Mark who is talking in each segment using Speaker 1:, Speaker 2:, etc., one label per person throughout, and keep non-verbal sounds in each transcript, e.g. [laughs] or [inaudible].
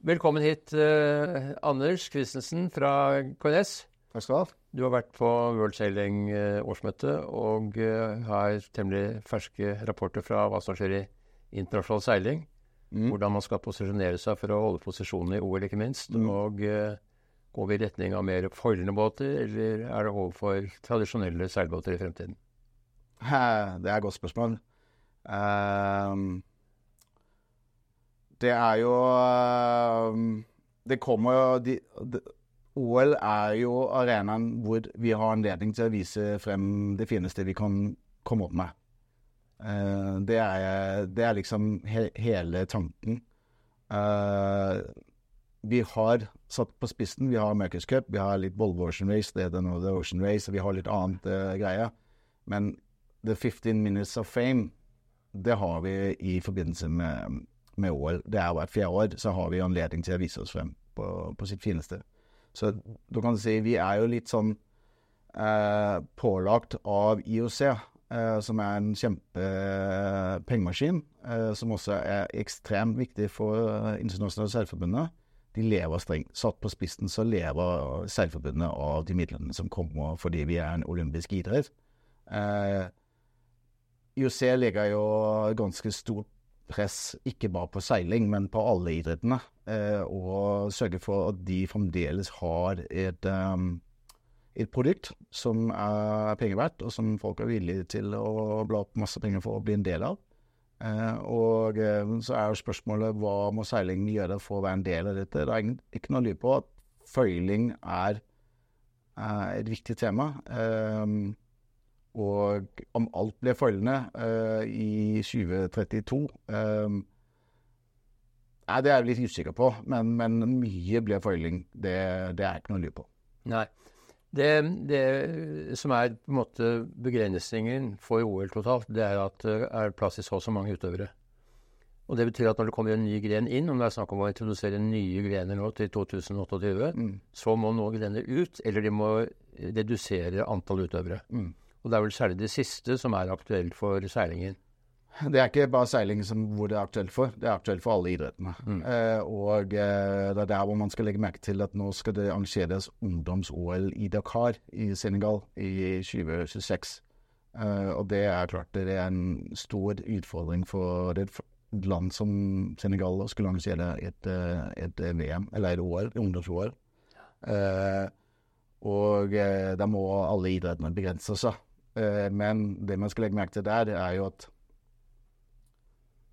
Speaker 1: Velkommen hit, eh, Anders Christensen fra KNS.
Speaker 2: Takk skal du ha.
Speaker 1: Du har vært på World Sailing-årsmøte og eh, har temmelig ferske rapporter fra hva som skjer i internasjonal seiling.
Speaker 2: Mm.
Speaker 1: Hvordan man skal posisjonere seg for å holde posisjonen i OL, ikke minst.
Speaker 2: Mm.
Speaker 1: Og eh, går vi i retning av mer foilende båter, eller er det overfor tradisjonelle seilbåter i fremtiden?
Speaker 2: Eh, Det er et godt spørsmål. Ehm, det er jo ehm, Det kommer jo de, de, OL er jo arenaen hvor vi har anledning til å vise frem det fineste vi kan komme opp med. Eh, det, er, det er liksom he, hele tanken. Eh, vi har satt på spissen. Vi har Mercus Cup, vi har litt Volvo Ocean Race, det er det nå, er Ocean Race, og vi har litt annet greier. Men the 15 minutes of fame, det har vi i forbindelse med, med OL. Det er hvert fjerde år, så har vi anledning til å vise oss frem på, på sitt fineste. Så du kan si vi er jo litt sånn eh, pålagt av IOC, eh, som er en kjempepengemaskin, eh, som også er ekstremt viktig for eh, internasjonale seilforbundet. De lever strengt. Satt på spissen så lever seilforbundet av de midlene som kommer fordi vi er en olympisk idrett. Eh, IOC legger jo ganske stort press, ikke bare på seiling, men på alle idrettene. Eh, og sørge for at de fremdeles har et, um, et produkt som er penger verdt, og som folk er villige til å bla opp masse penger for å bli en del av. Eh, og eh, så er jo spørsmålet hva må seiling gjøre for å være en del av dette. Det er ikke noe lyd på at føyling er, er et viktig tema. Eh, og om alt ble fallende uh, i 2032 um, Nei, det er jeg litt usikker på, men, men mye ble foiling. Det, det er ikke noe å lure på.
Speaker 1: Nei. Det, det, som er på en måte begrensningen for OL totalt, det er at det er plass til så og så mange utøvere. Og Det betyr at når det kommer en ny gren inn, om det er snakk om å introdusere nye grener nå til 2028,
Speaker 2: Mm.
Speaker 1: så må noen grener ut, eller de må redusere antall utøvere.
Speaker 2: Mm.
Speaker 1: Og det er vel særlig det siste som er aktuelt for seilingen.
Speaker 2: Det er ikke bare seiling som, hvor det er aktuelt for, det er aktuelt for alle idrettene.
Speaker 1: Mm.
Speaker 2: Eh, og eh, det er der hvor man skal legge merke til at nå skal det arrangeres ungdoms-OL i Dakar i Senegal i 2026. Eh, og det er klart det er en stor utfordring for et land som Senegal å skulle arrangere et, eh, et eh, VM, eller et OL, ungdoms-OL. Eh, og da må alle idrettene begrense seg. Eh, men det man skal legge merke til der, er jo at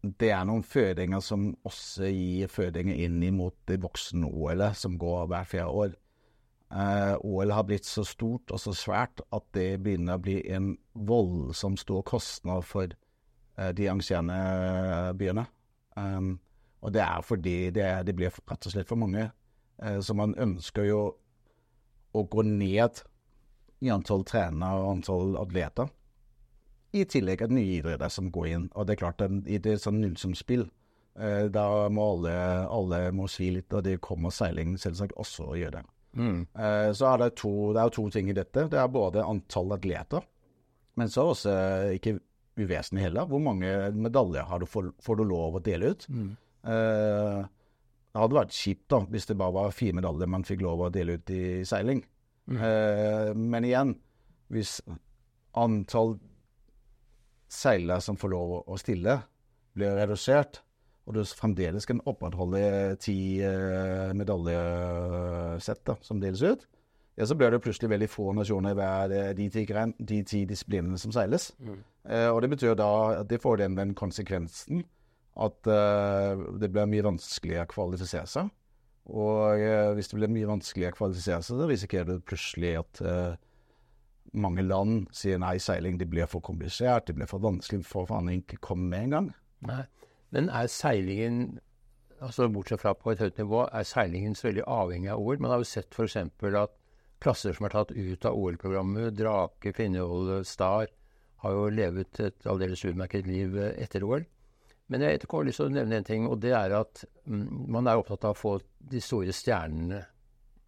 Speaker 2: det er noen fødinger som også gir fødinger inn imot det voksen-OL-et som går hver fjerde år. Eh, OL har blitt så stort og så svært at det begynner å bli en voldsomt stor kostnad for eh, de arrangerende byene. Um, og det er fordi det, det blir rett og slett for mange. Eh, så man ønsker jo å gå ned i antall trenere og antall atleter. I tillegg at nye idretter som går inn. Og det er klart, i det sånn nullsumspill, eh, da må alle, alle må svi litt, og det kommer seiling selvsagt også å gjøre det.
Speaker 1: Mm.
Speaker 2: Eh, så er det, to, det er to ting i dette. Det er både antall atleter, men så også eh, ikke uvesentlig heller. Hvor mange medaljer har du får, får du lov å dele ut?
Speaker 1: Mm.
Speaker 2: Eh, det hadde vært kjipt da, hvis det bare var fire medaljer man fikk lov å dele ut i seiling.
Speaker 1: Mm.
Speaker 2: Eh, men igjen, hvis antall seilere som får lov å- stille, blir redusert, og du fremdeles kan opprettholde ti eh, medaljesett da, som deles ut, ja, så blir det plutselig veldig få nasjoner i hver eh, de ti, de ti disiplinene som seiles.
Speaker 1: Mm.
Speaker 2: Eh, og det betyr da at det får den, den konsekvensen at eh, det blir mye vanskeligere å kvalifisere seg. Og eh, hvis det blir mye vanskeligere å kvalifisere seg, så risikerer du plutselig at eh, mange land sier nei, seiling det blir for komplisert, det blir for vanskelig for faen ikke komme med engang.
Speaker 1: Men er seilingen, altså bortsett fra på et høyt nivå, er seilingen så veldig avhengig av OL? Man har jo sett f.eks. at klasser som er tatt ut av OL-programmet, Drake, Kvinnehold, Star, har jo levet et aldeles utmerket liv eh, etter OL. Men jeg har lyst til å nevne en ting, og det er at mm, man er opptatt av å få de store stjernene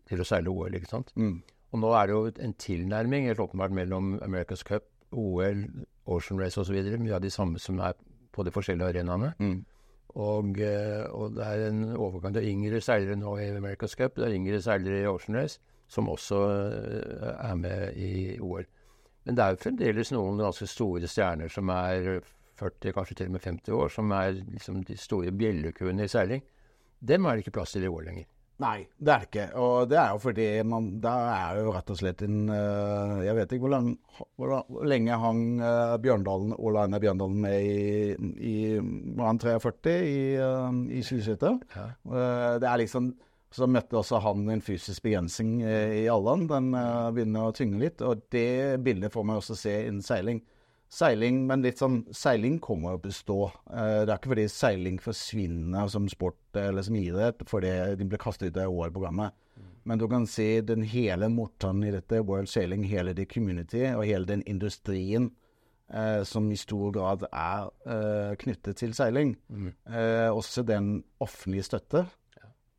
Speaker 1: til å seile OL, ikke sant?
Speaker 2: Mm.
Speaker 1: Og nå er det jo en tilnærming helt åpenbart mellom America's Cup, OL, Ocean Race osv. Mye av de samme som er på de forskjellige arenaene.
Speaker 2: Mm.
Speaker 1: Og, eh, og det er en overgang til yngre seilere nå i America's Cup. Det er yngre seilere i Ocean Race som også eh, er med i OL. Men det er jo fremdeles noen ganske store stjerner som er 40, kanskje til og med 50 år, som er liksom de store bjellekuene i seiling. Dem er det ikke plass til i år lenger.
Speaker 2: Nei, det er det ikke. Og det er jo fordi man Da er jo rett og slett en uh, Jeg vet ikke hvor, lang, hvor, lenge hang uh, Bjørndalen, Ola Einar Bjørndalen med i, i Var han 43 i, uh, i skiskytter? Ja. det er liksom så møtte også han en fysisk begrensning i alderen. Den begynner å tynge litt. Og det bildet får man også se innen seiling seiling, men litt sånn Seiling kommer å bestå. Eh, det er ikke fordi seiling forsvinner som sport eller som idrett fordi de ble kastet ut av OL-programmet. Mm. Men du kan se den hele motoren i dette, World Sailing, hele det community og hele den industrien eh, som i stor grad er eh, knyttet til seiling. Mm. Eh, også den offentlige støtte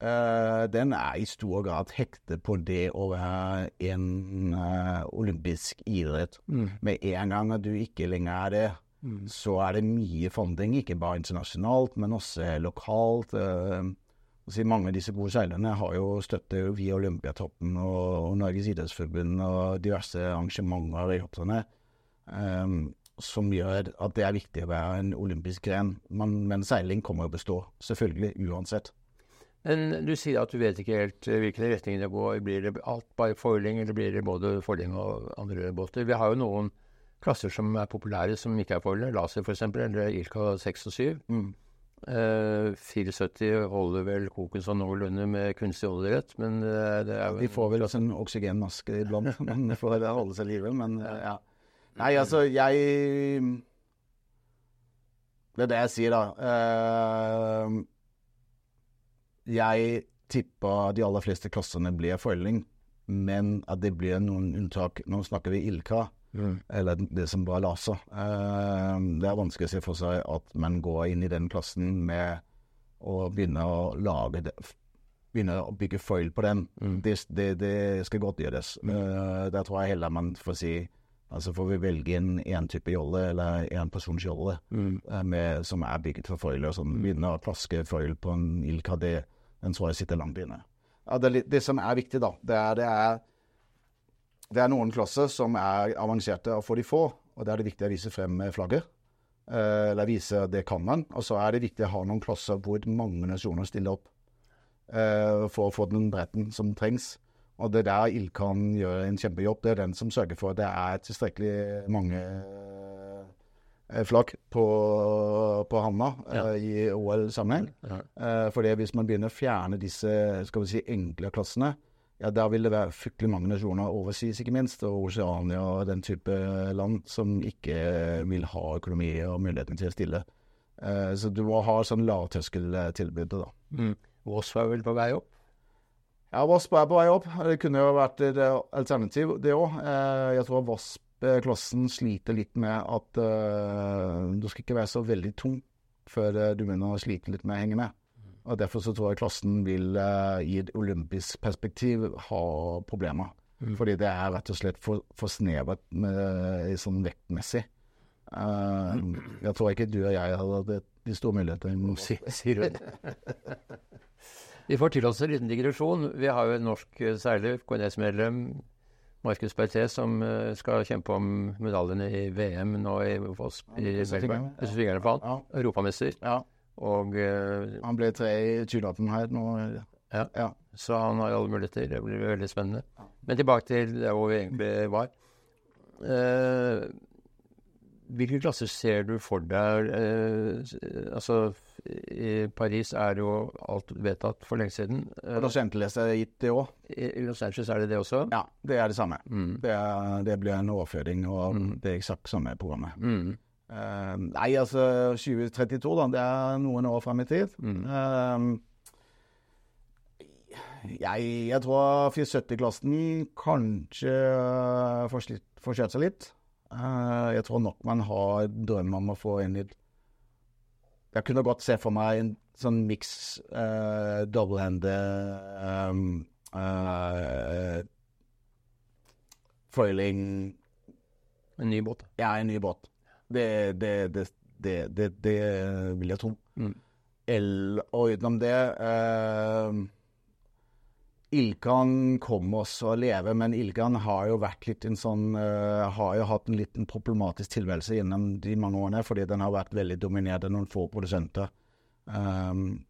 Speaker 2: den er i stor grad hektet på det å være en uh, olympisk idrett. Mm. Med en gang at du ikke lenger er det, mm. så er det mye funding, ikke bare internasjonalt, men også lokalt. Uh, mange av disse gode seilerne har jo støtte via Olympiatoppen og, og Norges idrettsforbund og diverse arrangementer i hoppene. Um, som gjør at det er viktig å være en olympisk gren. Men, men seiling kommer å bestå, selvfølgelig, uansett.
Speaker 1: Men du sier at du vet ikke helt eh, hvilken retning det går. Blir det alt bare foiling, eller blir det både foiling og andre båter? Vi har jo noen klasser som er populære som ikke er foiling. Laser f.eks., eller Ilka 6 og 7. Mm. Eh, 74 holder vel koken sånn noenlunde med kunstig oljerett, men eh, det er
Speaker 2: jo De får vel også en oksygenmaske iblant for å holde seg i live, men eh, ja. Nei, altså, jeg Det er det jeg sier, da. Uh, jeg tipper de aller fleste klassene blir foiling, men at det blir noen unntak. Nå snakker vi Ilka, mm. eller det som var laser. Uh, det er vanskelig å se for seg at man går inn i den klassen med å begynne å lage det begynne å bygge foil på den. Mm. Det, det, det, skal godt gjøres. Mm. Uh, der tror jeg heller man får si Altså får vi velge en én type jolle eller én persons jolle mm. uh, som er bygget for foil. og sånn. Begynne å plaske foil på en Ilka, det, tror jeg sitter langt inne. Ja, det, det, som er viktig, da, det er, det er, det er noen klasser som er avanserte og få de få. Og det er det viktig å vise frem flagget. Eh, eller vise det kan man. Og så er det viktig å ha noen klasser hvor mange nasjoner stiller opp eh, for å få den bredden som trengs. Og det er der Ildkan gjør en kjempejobb. Det er den som sørger for at det er tilstrekkelig mange Eh, flagg på, på handa ja. uh, i OL-sammenheng. Ja. Uh, fordi hvis man begynner å fjerne disse skal vi si, enkle klassene, ja, da vil det være fryktelig mange nasjoner overseas, ikke minst, og Oceania og den type land som ikke vil ha økonomi og muligheten til å stille. Uh, så du må ha sånn lavterskeltilbud. da.
Speaker 1: Mm. Wasp er vel på vei opp?
Speaker 2: Ja, Wasp er på vei opp. Det kunne jo vært et alternativ, det òg. Jeg tror Wasp klassen sliter litt med at uh, du skal ikke være så veldig tung før uh, du begynner å slite litt med å henge med. Og Derfor så tror jeg klassen vil uh, i et olympisk perspektiv ha problemer. Mm. Fordi det er rett og slett for, for snevert med, sånn vektmessig. Jeg tror ikke du og jeg hadde de store mulighetene.
Speaker 1: Sier [laughs] hun. det? Vi får til oss en liten digresjon. Vi har jo en norsk seiler, KNS-medlem, Markus Berté, som uh, skal kjempe om medaljene i VM nå i Voss i. Ja. Europamester. Ja. Og uh,
Speaker 2: Han ble tre i 2018 her nå.
Speaker 1: Ja. ja. Så han har alle muligheter. Det blir veldig spennende. Men tilbake til der hvor vi egentlig var. Uh, hvilke klasser ser du for deg Uh, Altså, i Paris er jo alt vedtatt for lenge siden.
Speaker 2: Los Angeles er gitt det òg.
Speaker 1: I Los Angeles er det det også?
Speaker 2: Ja, det er det samme. Mm. Det, er, det, blir en overføring, og mm. det eksakt samme programmet. Mm. Uh, nei, altså 2032, da. Det er noen år fram i tid. Uh, jeg, jeg tror 470-klassen kanskje uh, får seg litt. Uh, jeg tror nok man har drøm om å få inn litt Jeg kunne godt se for meg en sånn miks uh, double-hander um, uh, Foiling
Speaker 1: En ny båt?
Speaker 2: Ja, en ny båt. Det, det, det, det vil jeg tro. Mm. el, og utenom det eh, Ilkan kom også å leve, men Ilkan har jo vært litt en sånn uh, Har jo hatt en liten problematisk tilværelse gjennom de mange årene, fordi den har vært veldig dominert av noen få produsenter. Um,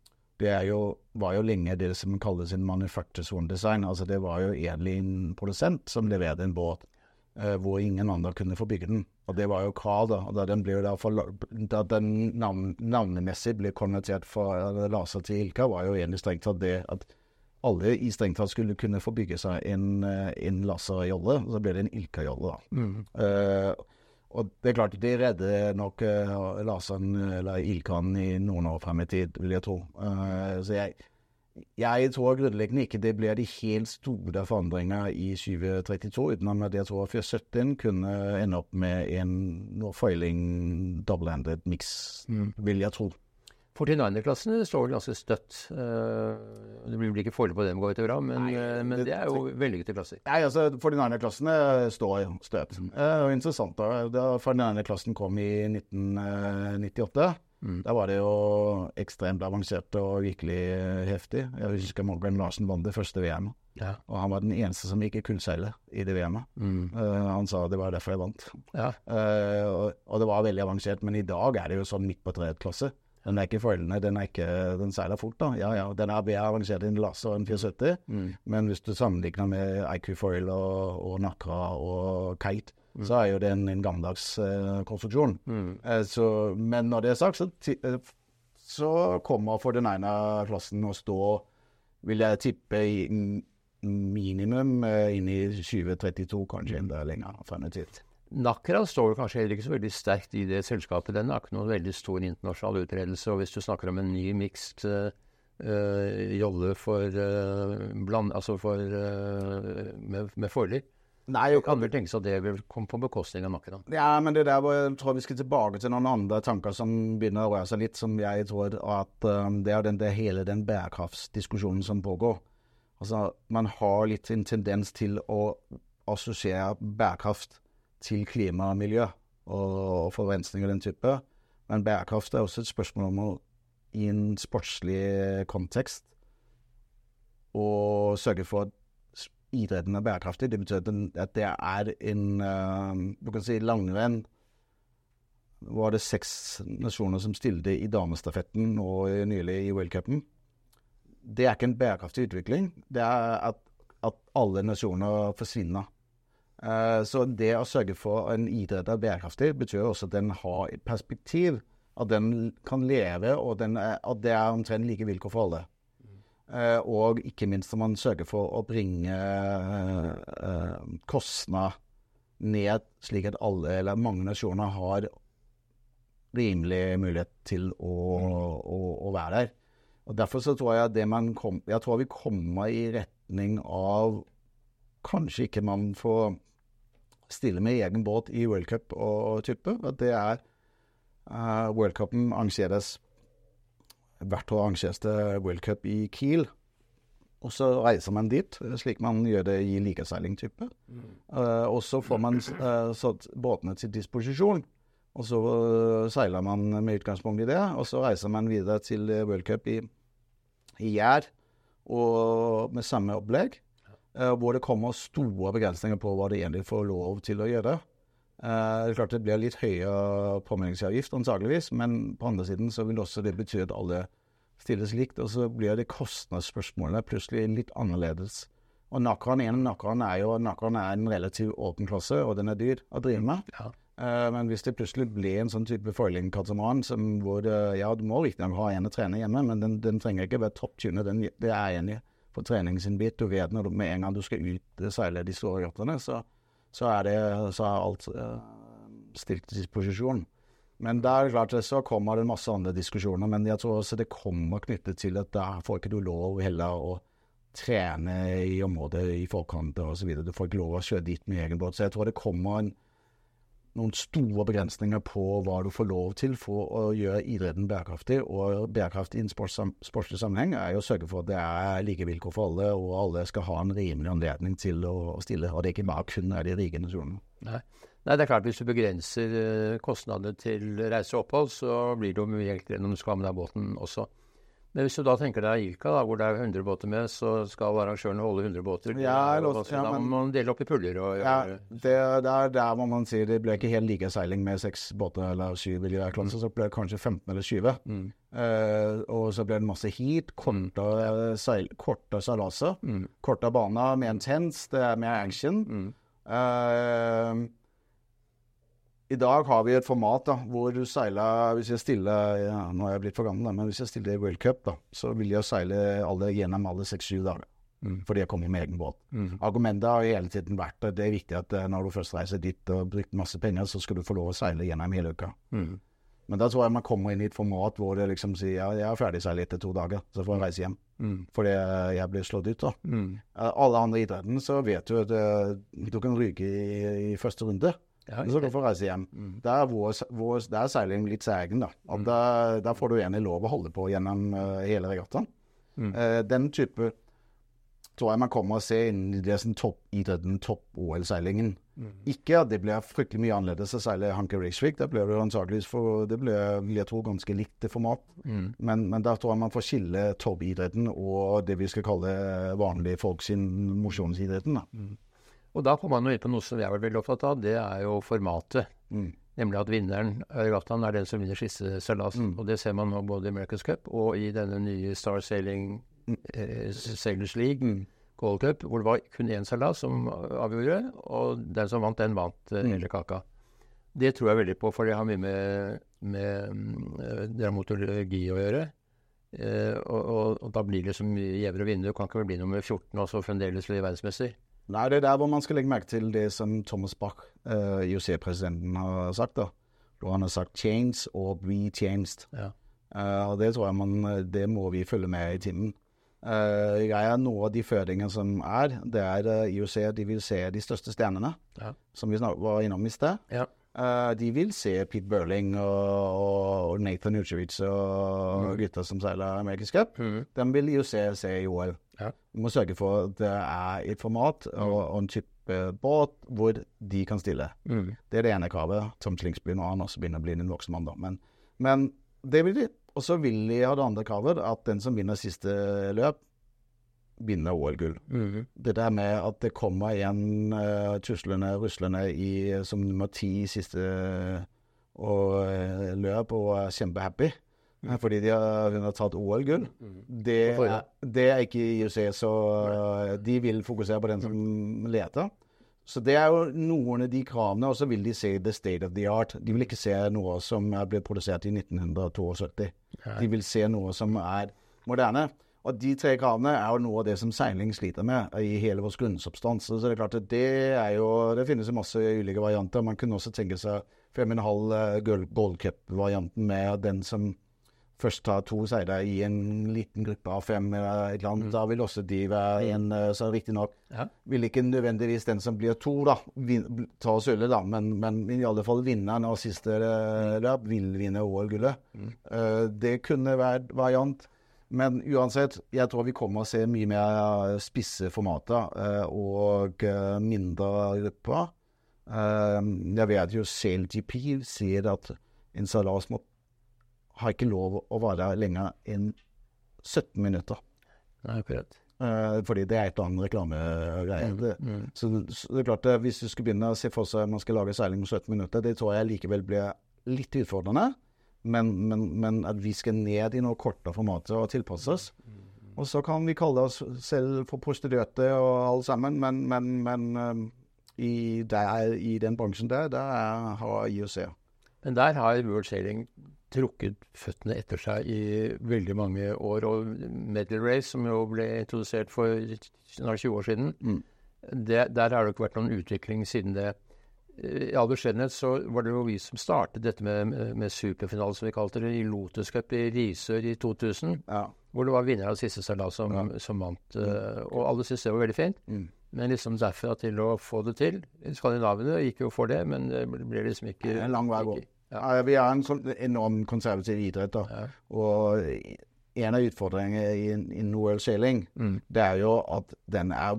Speaker 2: det jo, var jo lenge det som kalles en manufacturer design. Altså det var jo egentlig en produsent som leverte en båt uh, hvor ingen andre kunne få bygge den. Og det var jo Carl, da. Og da den ble for, da den navn, navnemessig ble konvertert fra Laser til Ilka, var jo egentlig strengt tatt det at alle i strengt tatt skulle kunne få bygge seg en, eh, en laserjolle. Så ble det en Ilka-jolle, da. Mm. Uh, og det er klart, de redder nok uh, laseren, eller Ilkaen, i noen år frem i tid, vil jeg tro. Uh, så jeg, jeg tror grunnleggende ikke det blir de helt store forandringer i 2032, utenom at jeg tror 417 kunne ende opp med en noe foiling double-handed mix, mm. vil jeg tro.
Speaker 1: 49-klassen står ganske støtt. Uh, det blir vel ikke foreløpig på dem går etter bra, men, Nei, uh, men det, det, er jo vellykkede klasser.
Speaker 2: Nei, altså 49-klassene står støtt. Mm. Uh, interessant da, da 49-klassen kom i 1998. Mm. Da var det jo ekstremt avansert og virkelig heftig. Jeg husker Morgan Larsen vant det første VM. Ja. Og han var den eneste som ikke kunne seile i det VM-et. Mm. Uh, han sa det var derfor jeg vant. Ja. Uh, og, og, det var veldig avansert, men i dag er det jo sånn midt på treet-klasse. Den er ikke foilende, den, den seiler fort, da. Ja, ja. Den er bedre avansert enn Lasse og en 470, mm. men hvis du sammenligner med IQ Foil og, og Nakra og Kite, mm. så er jo det en, en gammeldags eh, konstruksjon. Mm. Eh, så, men når det er sagt, så, uh, så kommer for den ene klassen å stå, vil jeg tippe, i minimum inn i 2032, kanskje enda lenger frem i tid.
Speaker 1: Nakra står kanskje heller ikke så veldig sterkt i det selskapet. Den har ikke noen veldig stor internasjonal utredelse. Og hvis du snakker om en ny mixed uh, jolle for, uh, bland, altså for uh, med, med forlig, Nei, kan vel tenkes at det vil komme på bekostning av Nakra.
Speaker 2: Ja, men det der jeg tror vi skal tilbake til noen andre tanker som begynner å røre seg litt, som jeg tror at um, det er den, det hele den bærekraftsdiskusjonen som pågår. Altså, man har litt en tendens til å assosiere bærekraft til klima og miljø og forurensning og den type. Men bærekraft er også et spørsmål om å i en sportslig kontekst å sørge for at idretten er bærekraftig. Det betyr at det er en uh, Du kan si langrenn var det seks nasjoner som stilte i damestafetten og nylig i worldcupen. Det er ikke en bærekraftig utvikling. Det er at, at alle nasjoner forsvinner. Eh, så det å sørge for en idrett er bærekraftig, betyr også at den har et perspektiv. At den kan leve, og er, at det er omtrent like vilkår for alle. Uh, og ikke minst at man sørger for å bringe kostnad ned, slik at alle, eller mange nasjoner, har rimelig mulighet til å, å, å være der. Og Derfor så tror jeg kom, jeg tror vi kommer i retning av Kanskje ikke man får stille med egen båt i worldcup og type. Det er uh, Worldcupen arrangeres Hvert år arrangeres det worldcup i Kiel. Og så reiser man dit, slik man gjør det i likeseiling-type. Uh, og så får man uh, båtene til disposisjon. Og så seiler man med utgangspunkt i det. Og så reiser man videre til World Cup i, i Gjær med samme opplegg. Uh, hvor det kommer store begrensninger på hva de egentlig får lov til å gjøre. Uh, det er klart det blir litt høyere påmeldingsavgift antageligvis, men på andre siden så vil også det bety at alle stilles likt. Og så blir det kostnadsspørsmålene plutselig litt annerledes. Og Nakran er jo Nakran er en relativt åpen klasse, og den er dyr å drive med. Ja. Uh, men hvis det plutselig blir en sånn type foiling-katamaran hvor det, ja, du må riktignok ha en trener hjemme, men den, den trenger ikke være topptunet, det er jeg enig i for treningsinnbit. Du vet når du, med en gang du skal ut seile de store yachtene, så, så, er det, så er alt uh, stilt til disposisjon. Men der klart så kommer det masse andre diskusjoner. Men jeg tror også det kommer knyttet til at da får ikke du lov heller å trene i området i forkant osv. Du får ikke lov å kjøre dit med egen båt. Så jeg tror det kommer en noen store begrensninger på hva du får lov til for å gjøre idretten bærekraftig. Og bærekraftig i en sportslig sammenheng er jo å sørge for at det er like vilkår for alle, og alle skal ha en rimelig anledning til å stille. Og det er ikke bare kun er de rike nasjonene.
Speaker 1: Nei. Nei, det er klart hvis du begrenser eh, kostnadene til reise og opphold, så blir det jo mye enklere når du skal ha med deg båten også. Men hvis du da tenker deg Ilka, da, hvor det er 100 båter med, så skal arrangørene holde 100 båter.
Speaker 2: Ja, også-
Speaker 1: så
Speaker 2: ja,
Speaker 1: da må man dele opp i puljer og
Speaker 2: Ja, det, det er der må man si det ble ikke helt like seiling med seks båter eller syv i hver klasse. Så ble det kanskje 15 eller 20.
Speaker 1: Mm.
Speaker 2: Eh, og så ble det masse heat, kortere, seil, korta seilaser,
Speaker 1: Mm.
Speaker 2: korta baner, mer intens, det er mer action.
Speaker 1: Mm.
Speaker 2: Eh, I dag har vi et format da, hvor du seiler Hvis jeg stiller ja, Nå er jeg blitt for gammel, da, men hvis jeg stiller i World Cup, da, så vil jeg seile alle gjennom alle seks-syv dager.
Speaker 1: Mm.
Speaker 2: Fordi jeg kommer med egen båt.
Speaker 1: Mm.
Speaker 2: Argumentet har hele tiden vært at det er viktig at eh, når du først reiser dit og brukt masse penger, så skal du få lov å seile gjennom hele uka.
Speaker 1: Mm.
Speaker 2: Men da tror jeg man kommer inn i et format hvor det liksom sier ja, jeg er ferdig seilet etter to dager, så får jeg reise hjem.
Speaker 1: Mm.
Speaker 2: Fordi jeg jeg blir slått ut, da.
Speaker 1: Mm.
Speaker 2: Eh, Alle andre idretten så vet du at eh, du kan ryke i, i første runde.
Speaker 1: Ja,
Speaker 2: Så kan få reise hjem.
Speaker 1: Mm.
Speaker 2: Der er, vår, vår, der er seiling litt særegen, da. Mm. der, der får du egentlig lov å holde på gjennom uh, hele regattaen.
Speaker 1: Mm.
Speaker 2: Uh, den type tror jeg man kommer å se innen det toppidretten, topp-OL-seilingen.
Speaker 1: Mm.
Speaker 2: Ikke at det blir fryktelig mye annerledes å seile Hanker Raceway. Det blir det antakeligvis for Det blir, jeg tror, ganske likt det format.
Speaker 1: Mm.
Speaker 2: Men, men der tror jeg man får skille toppidretten og det vi skal kalle vanlige folk sin mosjonsidretten. da.
Speaker 1: Og da kommer man jo inn på noe som jeg vært veldig opptatt av, det er jo formatet.
Speaker 2: Mm.
Speaker 1: Nemlig at vinneren regattaen er den som vinner siste seilas.
Speaker 2: Mm.
Speaker 1: Og det ser man nå både i America's Cup og i denne nye Star Sailing eh, Sailors League,
Speaker 2: Mm.
Speaker 1: Gold Cup, hvor det var kun én seilas som avgjorde, og den som vant, den vant eh,
Speaker 2: Mm.
Speaker 1: hele kaka. Det tror jeg veldig på, for det har mye med, med mm, eh, å gjøre. Eh, og, og, og da blir det så mye gjevere å vinne. Du kan ikke bli nummer 14 og så fremdeles bli verdensmester.
Speaker 2: Nei, det er der hvor man skal legge merke til det som Thomas Bach, uh, IOC-presidenten, har sagt. da. Da han har sagt 'change or be changed'.
Speaker 1: Ja.
Speaker 2: Uh, og det tror jeg man, det må vi følge med i timen. Uh, jeg er Noe av de føringene som er, det er IOC de vil se de største stjernene,
Speaker 1: Ja.
Speaker 2: som vi var innom i sted.
Speaker 1: Ja.
Speaker 2: Eh, de vil se Pete Burling og, og Nathan Uchevic og gutta som seiler America's Cup.
Speaker 1: Mm.
Speaker 2: De vil IOC se i OL.
Speaker 1: Ja.
Speaker 2: Vi må sørge for at det er et format og, og en type båt hvor de kan stille.
Speaker 1: Mm.
Speaker 2: Det er det ene kravet. Tom Slingsby og han også begynner å bli en voksen mann, da. Men, men det vil de. Og så vil de ha det andre kravet, at den som vinner siste løp, vinner OL-gull.
Speaker 1: Mm.
Speaker 2: Det der med at det kommer igjen uh, tuslende, ruslende i, som nummer ti i siste og, uh, løp og er kjempehappy eh, fordi de har, hun har tatt OL-gull, det, er- det er ikke IOC, så eh, de vil fokusere på den som leter. Så det er jo noen av de kravene, og så vil de se the state of the art. De vil ikke se noe som blitt produsert i 1972. De vil se noe som er moderne. Og de tre kravene er jo noe av det som seiling sliter med i hele vår grunnsubstans. Så det er klart at det er jo Det finnes masse ulike varianter. Man kunne også tenke seg 5,5 uh, Gold Cup-varianten med den som først tar to seire i en liten gruppe av fem eller et eller annet. Da vil også de være en uh, Så riktignok
Speaker 1: Ja.
Speaker 2: vil ikke nødvendigvis den som blir to, da, vin, ta sølvet, da, men, men i alle fall vinneren av siste eh, løp vil vinne OL-gullet. Eh, det kunne vært variant. Men uansett, jeg tror vi kommer å se mye mer spisse formater uh, og uh, mindre grupper. Eh, jeg vet jo CLGP sier at en Salas må har ikke lov å være lenger enn 17 minutter.
Speaker 1: Nei, akkurat.
Speaker 2: Eh, fordi det er et eller annet reklamegreie. Mm,
Speaker 1: Mm.
Speaker 2: Så, så det er klart, hvis du skulle begynne å se for seg at man skal lage seiling om 17 minutter, det tror jeg likevel blir litt utfordrende. Men, men, men at vi skal ned i noe kortere formater og tilpasse oss. Og så kan vi kalle oss selv for prostituerte og alle sammen, men, men, men eh, i, der, i den bransjen der, der er, har IOC.
Speaker 1: Men der har World Sailing trukket føttene etter seg i veldig mange år. Og Medal Race, som jo ble introdusert for snart 20 år siden,
Speaker 2: Mm.
Speaker 1: det, der har det ikke vært noen utvikling siden det. I all beskjedenhet så var det jo vi som startet dette med, med, superfinale, som vi kalte det, i Lotus Cup i Risør i 2000.
Speaker 2: Ja.
Speaker 1: Hvor det var vinner av siste seilas som,
Speaker 2: Ja.
Speaker 1: som vant. Mm. Og alle syntes det var veldig fint.
Speaker 2: Mm.
Speaker 1: Men liksom derfra til å få det til Skandinaviene gikk jo for det, men det ble liksom ikke
Speaker 2: Det er en lang vei å gå.
Speaker 1: Ja.
Speaker 2: Vi er en sånn enorm konservativ idrett. da. Og en av utfordringene i- i World Sailing,
Speaker 1: Mm.
Speaker 2: det er jo at den er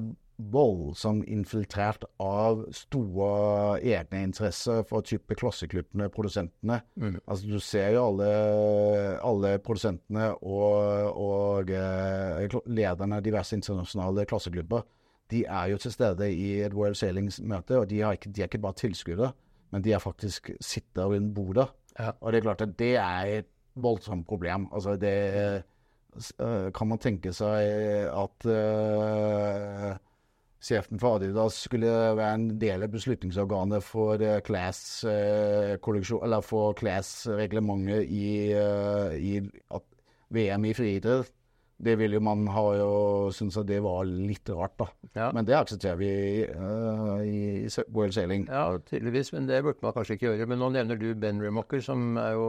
Speaker 2: voldsomt infiltrert av store egne interesser for type klasseklubbene, produsentene.
Speaker 1: Mm.
Speaker 2: Altså Du ser jo alle, alle produsentene og, og eh, lederne av diverse internasjonale klasseklubber. De er jo til stede i et World Sailing-møte, og de, ikke, de, er ikke bare tilskuere, men de er faktisk sittet rundt bordet.
Speaker 1: Ja.
Speaker 2: Og det er klart at det er et voldsomt problem. Altså det uh, Kan man tenke seg at uh, sjefen for Adidas skulle være en del av beslutningsorganet for uh, class-reglementet uh, i, i VM i friidrett. Det vil jo man ha jo syntes at det var litt rart, da.
Speaker 1: Ja.
Speaker 2: Men det aksepterer vi uh, i World Sailing.
Speaker 1: Ja, tydeligvis, men det burde man kanskje ikke gjøre. Men nå nevner du Ben Remocker, som er jo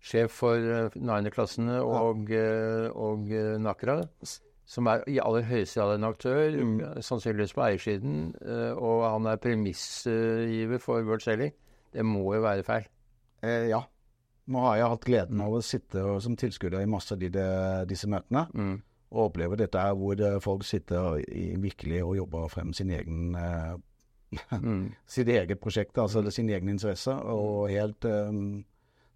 Speaker 1: sjef for niendeklassene og, ja. og, uh, og Nakra. Som er i aller høyeste grad en aktør,
Speaker 2: Mm.
Speaker 1: sannsynligvis på eiersiden. og han er premissgiver for World Sailing. Det må jo være feil.
Speaker 2: Eh, ja. Nå har jeg hatt gleden av å sitte og, som tilskuer i masse av disse møtene.
Speaker 1: Mm.
Speaker 2: Og oppleve dette her hvor eh, folk sitter i, virkelig og jobber frem sin egen eh, [laughs]
Speaker 1: Mm.
Speaker 2: sitt eget prosjekt, altså sin egen interesse. Og helt um,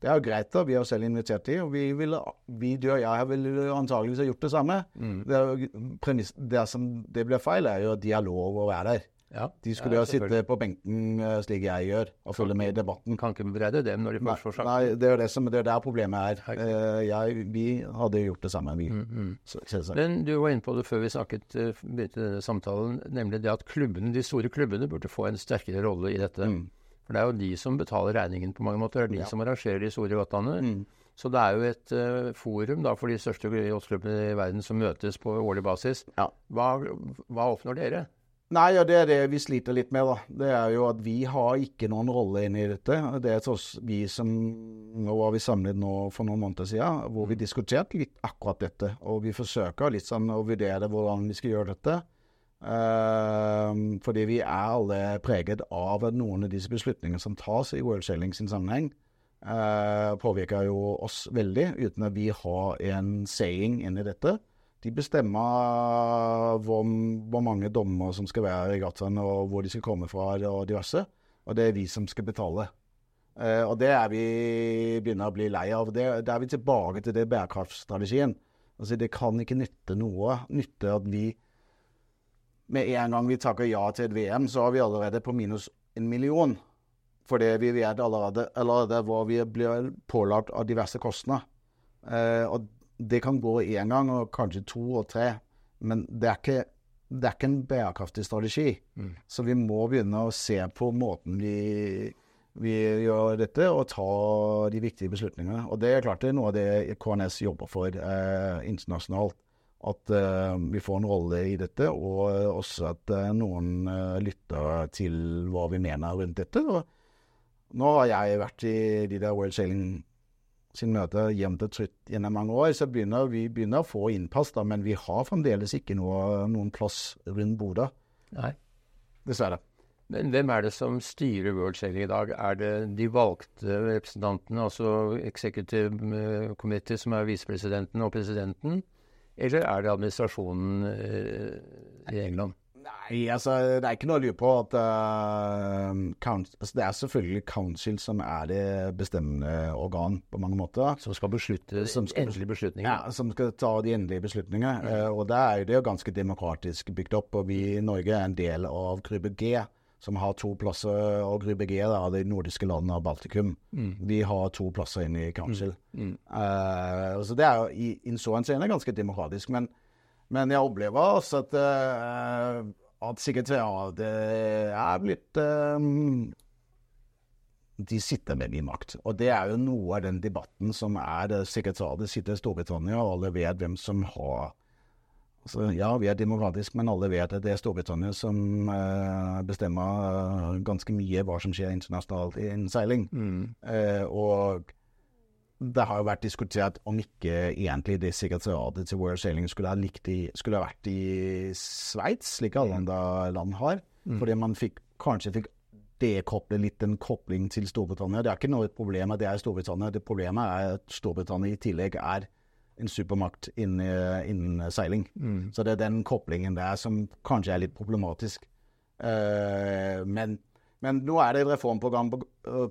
Speaker 2: Det er jo greit, da. Vi har selv invitert dem. Og vi, ville, vi, du og jeg ville antageligvis ha gjort det samme.
Speaker 1: Mm.
Speaker 2: Det, premiss, det som det blir feil, er jo at de har lov å være der.
Speaker 1: Ja,
Speaker 2: De skulle
Speaker 1: ja,
Speaker 2: jo sitte på benken eh, slik jeg gjør, og følge med i debatten.
Speaker 1: Kan ikke bebreide dem når de først får sagt
Speaker 2: nei, det er det som, det er der problemet er. Eh, jeg, vi hadde gjort det samme, vi.
Speaker 1: Mm, mm.
Speaker 2: Så.
Speaker 1: Men du var inne på det før vi snakket, eh, begynte denne samtalen, nemlig det at klubbene, de store klubbene burde få en sterkere rolle i dette.
Speaker 2: Mm.
Speaker 1: For det er jo de som betaler regningen på mange måter. Det er de
Speaker 2: Ja.
Speaker 1: som arrangerer de store yachtene.
Speaker 2: Mm.
Speaker 1: Så det er jo et uh, forum da, for de største yachtklubbene i verden som møtes på årlig basis.
Speaker 2: Ja.
Speaker 1: Hva, hva oppnår dere?
Speaker 2: Nei, ja, det er det vi sliter litt med, da. Det er jo at vi har ikke noen rolle inne i dette. Det er oss vi som Nå var vi samlet nå for noen måneder siden, hvor vi diskuterte litt akkurat dette. Og vi forsøker litt sånn å vurdere hvordan vi skal gjøre dette. Uh, fordi vi er alle preget av at noen av disse beslutningene som tas i World Shelling sin sammenheng, uh, påvirker jo oss veldig, uten at vi har en saying inn i dette. De bestemmer hvor, hvor mange dommer som skal være i regattaen, og hvor de skal komme fra, og diverse. Og det er vi som skal betale. Uh, og det er vi begynner å bli lei av. Det, det er vi tilbake til det bærekraftstrategien. Altså, det kan ikke nytte noe. Nytte at vi Med en gang vi takker ja til et VM, så er vi allerede på minus en million. Fordi vi vet allerede, allerede hvor vi blir pålagt av diverse kostnader. Uh, og det kan gå én gang, og kanskje to og tre. Men det er ikke, det er ikke en bærekraftig strategi.
Speaker 1: Mm.
Speaker 2: Så vi må begynne å se på måten vi, vi gjør dette, og ta de viktige beslutningene. Og det er klart det er noe av det KNS jobber for eh, internasjonalt. At eh, vi får en rolle i dette, og også at eh, noen eh, lytter til hva vi mener rundt dette. Og nå har jeg vært i de der World Sailing sin møte jevnt og trutt gjennom mange år, så begynner vi begynner å få innpass, da, men vi har fremdeles ikke noe, noen plass rundt bordet.
Speaker 1: Nei.
Speaker 2: Dessverre.
Speaker 1: Men hvem er det som styrer World Sailing i dag? Er det de valgte representantene, altså Executive eh, Committee, som er visepresidenten og presidenten? Eller er det administrasjonen eh, i England?
Speaker 2: Nei, altså, det er ikke noe å lure på at uh, council, altså, Det er selvfølgelig council som er det bestemmende organ på mange måter.
Speaker 1: Som skal beslutte
Speaker 2: Som skal
Speaker 1: endelige beslutninger?
Speaker 2: Ja, Som skal ta de endelige beslutningene. Eh, og der er jo det jo ganske demokratisk bygd opp. Og vi i Norge er en del av gruppe G, som har to plasser. Og gruppe G da, de nordiske landene av Baltikum. Vi har to plasser inne i council.
Speaker 1: Mm.
Speaker 2: Eh, så det er jo i in så henseende ganske demokratisk. Men, men jeg opplever også at, eh, at sekretariatet er blitt um, De sitter med mye makt. Og det er jo noe av den debatten som er det sekretariatet sitter i Storbritannia, og alle vet hvem som har altså, Ja, vi er demokratisk, men alle vet at det er Storbritannia som uh, bestemmer uh, ganske mye hva som skjer internasjonalt innen seiling.
Speaker 1: Mm.
Speaker 2: Uh, og det har jo vært diskutert om ikke egentlig det sekretariatet til World Sailing skulle ha, i, skulle ha vært i Sveits, slik alle andre land har. Fordi man fikk, kanskje fikk dekoble litt en kobling til Storbritannia. Det er ikke noe problem at det er Storbritannia. Det problemet er at Storbritannia i tillegg er en supermakt innen, innen seiling.
Speaker 1: Mm.
Speaker 2: Så det er den koblingen der som kanskje er litt problematisk. Uh, men, men nå er det et reformprogram på,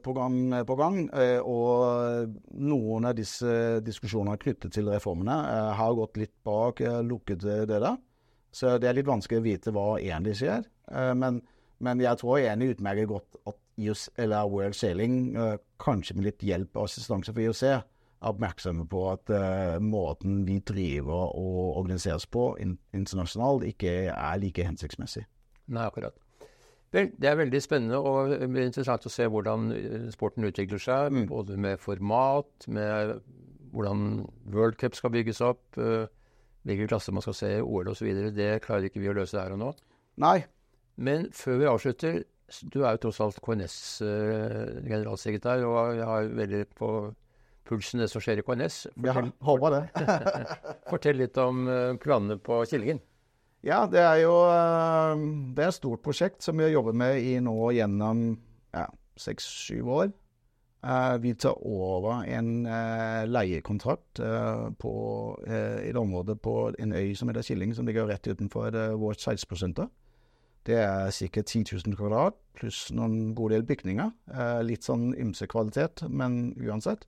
Speaker 2: på, gang, på gang, eh, og noen av disse diskusjonene knyttet til reformene eh, har gått litt bak eh, lukkede dører. Så det er litt vanskelig å vite hva egentlig skjer. Eh, men, men jeg tror enig utmerket godt at IOC, eller World Sailing, eh, kanskje med litt hjelp og assistanse for IOC, er oppmerksomme på at måten vi driver og organiseres på internasjonalt, ikke er like hensiktsmessig.
Speaker 1: Nei, akkurat. Vel, det er veldig spennende og interessant å se hvordan sporten utvikler seg.
Speaker 2: Mm.
Speaker 1: Både med format, med hvordan World Cup skal bygges opp, uh, hvilke klasser man skal se i OL osv. Det klarer ikke vi å løse her og nå.
Speaker 2: Nei.
Speaker 1: Men før vi avslutter, du er jo tross alt KNS-generalsekretær, og jeg har veldig på pulsen det som skjer i KNS.
Speaker 2: Ja,
Speaker 1: Fortell,
Speaker 2: håper det. [laughs]
Speaker 1: fortell litt om planene på Kilingen.
Speaker 2: Ja, det er jo eh, det er et stort prosjekt som vi har jobbet med i nå gjennom ja, seks-syv år. Eh, vi tar over en eh, leiekontrakt på i et område på en øy som heter Killing, som ligger rett utenfor vårt seilsprosenter. Det er ca. 10 000 kvadrat, pluss noen god del bygninger. Litt sånn ymse kvalitet, men uansett.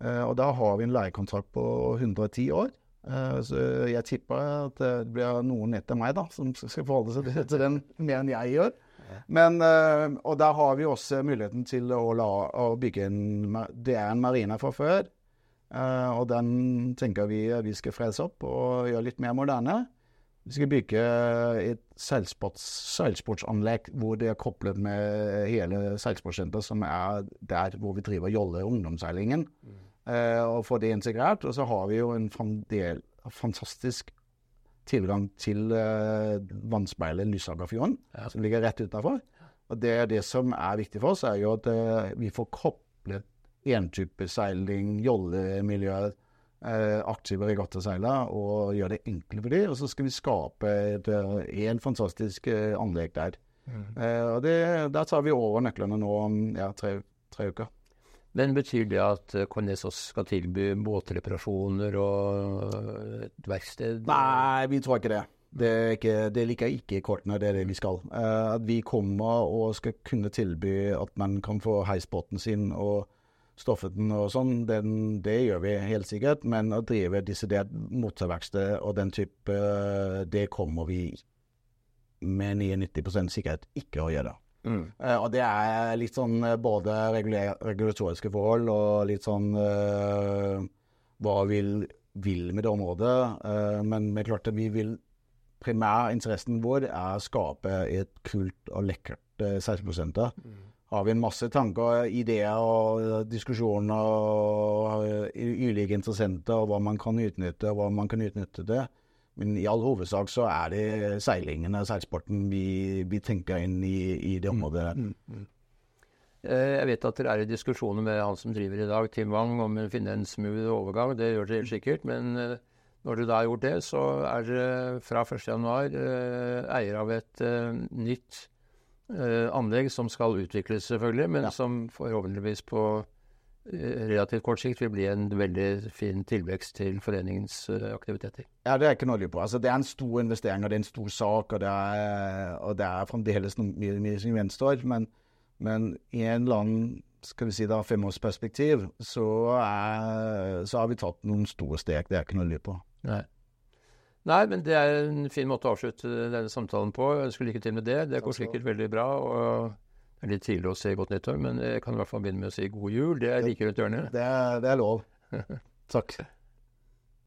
Speaker 2: Og da har vi en leiekontrakt på 110 år. Eh, så jeg tipper at det blir noen etter meg da, som skal forholde seg til- den mer enn jeg gjør. Men, eh, og der har vi også muligheten til å, la, å bygge en Det er en marina fra før. eh, og den tenker vi vi skal frese opp og gjøre litt mer moderne. Vi skal bygge et seilsports, seilsportsanlegg hvor det er koblet med hele seilsportsenteret, som er der hvor vi driver Jolle ungdomsseilingen. Eh, og få det integrert. Og så har vi jo en fandel, fantastisk tilgang til eh, vannspeilet Lysagafjorden,
Speaker 1: Ja.
Speaker 2: som ligger rett utenfor. Og det, det som er viktig for oss, er jo at eh, vi får koblet entypeseiling, jollemiljøer, eh, aktive regattaseiler, og gjøre det enkelt for dem. Og så skal vi skape et, eh, en fantastisk eh, anlegg der. Eh, og det, der tar vi over nøklene nå om ja, tre, tre uker.
Speaker 1: Men betyr det at eh, skal tilby båtreparasjoner og et verksted?
Speaker 2: Nei, vi tror ikke det. Det, ikke, det ligger ikke i kortene, det er det vi skal. Uh, at vi kommer og skal kunne tilby at man kan få heisbåten sin og stoffet den og sånn, den, det gjør vi helt sikkert. Men å drive desidert motorverksted og den type, eh, det kommer vi med 99% sikkerhet ikke å gjøre.
Speaker 1: Mm.
Speaker 2: Eh, og det er litt sånn eh, både regulatoriske forhold og litt sånn uh, hva vi vil, vil med det området. Uh, men det er klart at vi vil Primærinteressen vår er å skape et kult og lekkert uh, 16 Har vi en masse tanker, ideer og diskusjoner og ulike interessenter og hva man kan utnytte og hva man kan utnytte det. Men i all hovedsak så er det seilingen og seilsporten vi, vi tenker inn i, i det området. der.
Speaker 1: Mm. Jeg vet at dere er i diskusjoner med han som driver i dag, Tim Wang, om å finne en smooth overgang. Det gjør dere helt sikkert. Men eh, når dere da har gjort det, så er dere fra 1.1 eh, eier av et eh, nytt eh, anlegg som skal utvikles, selvfølgelig, men
Speaker 2: Ja.
Speaker 1: som forhåpentligvis på eh, relativt kort sikt vil bli en veldig fin tilvekst til foreningens eh, aktiviteter.
Speaker 2: Ja, det er ikke noe å på. Altså, det er en stor investering, og det er en stor sak, og det er, og det er fremdeles mye, mye som gjenstår. Men, men i en lang skal vi si da, femårsperspektiv, så, er, så har vi tatt noen store steg. Det er ikke noe å på.
Speaker 1: Nei. Nei, men det er en fin måte å avslutte denne samtalen på. Jeg ønsker lykke til med det. Det går sikkert veldig bra. og Det er litt tidlig å si godt nyttår, men jeg kan i hvert fall begynne med å si god jul. Det er like rundt hjørnet.
Speaker 2: Det er, det er lov. [laughs] Takk.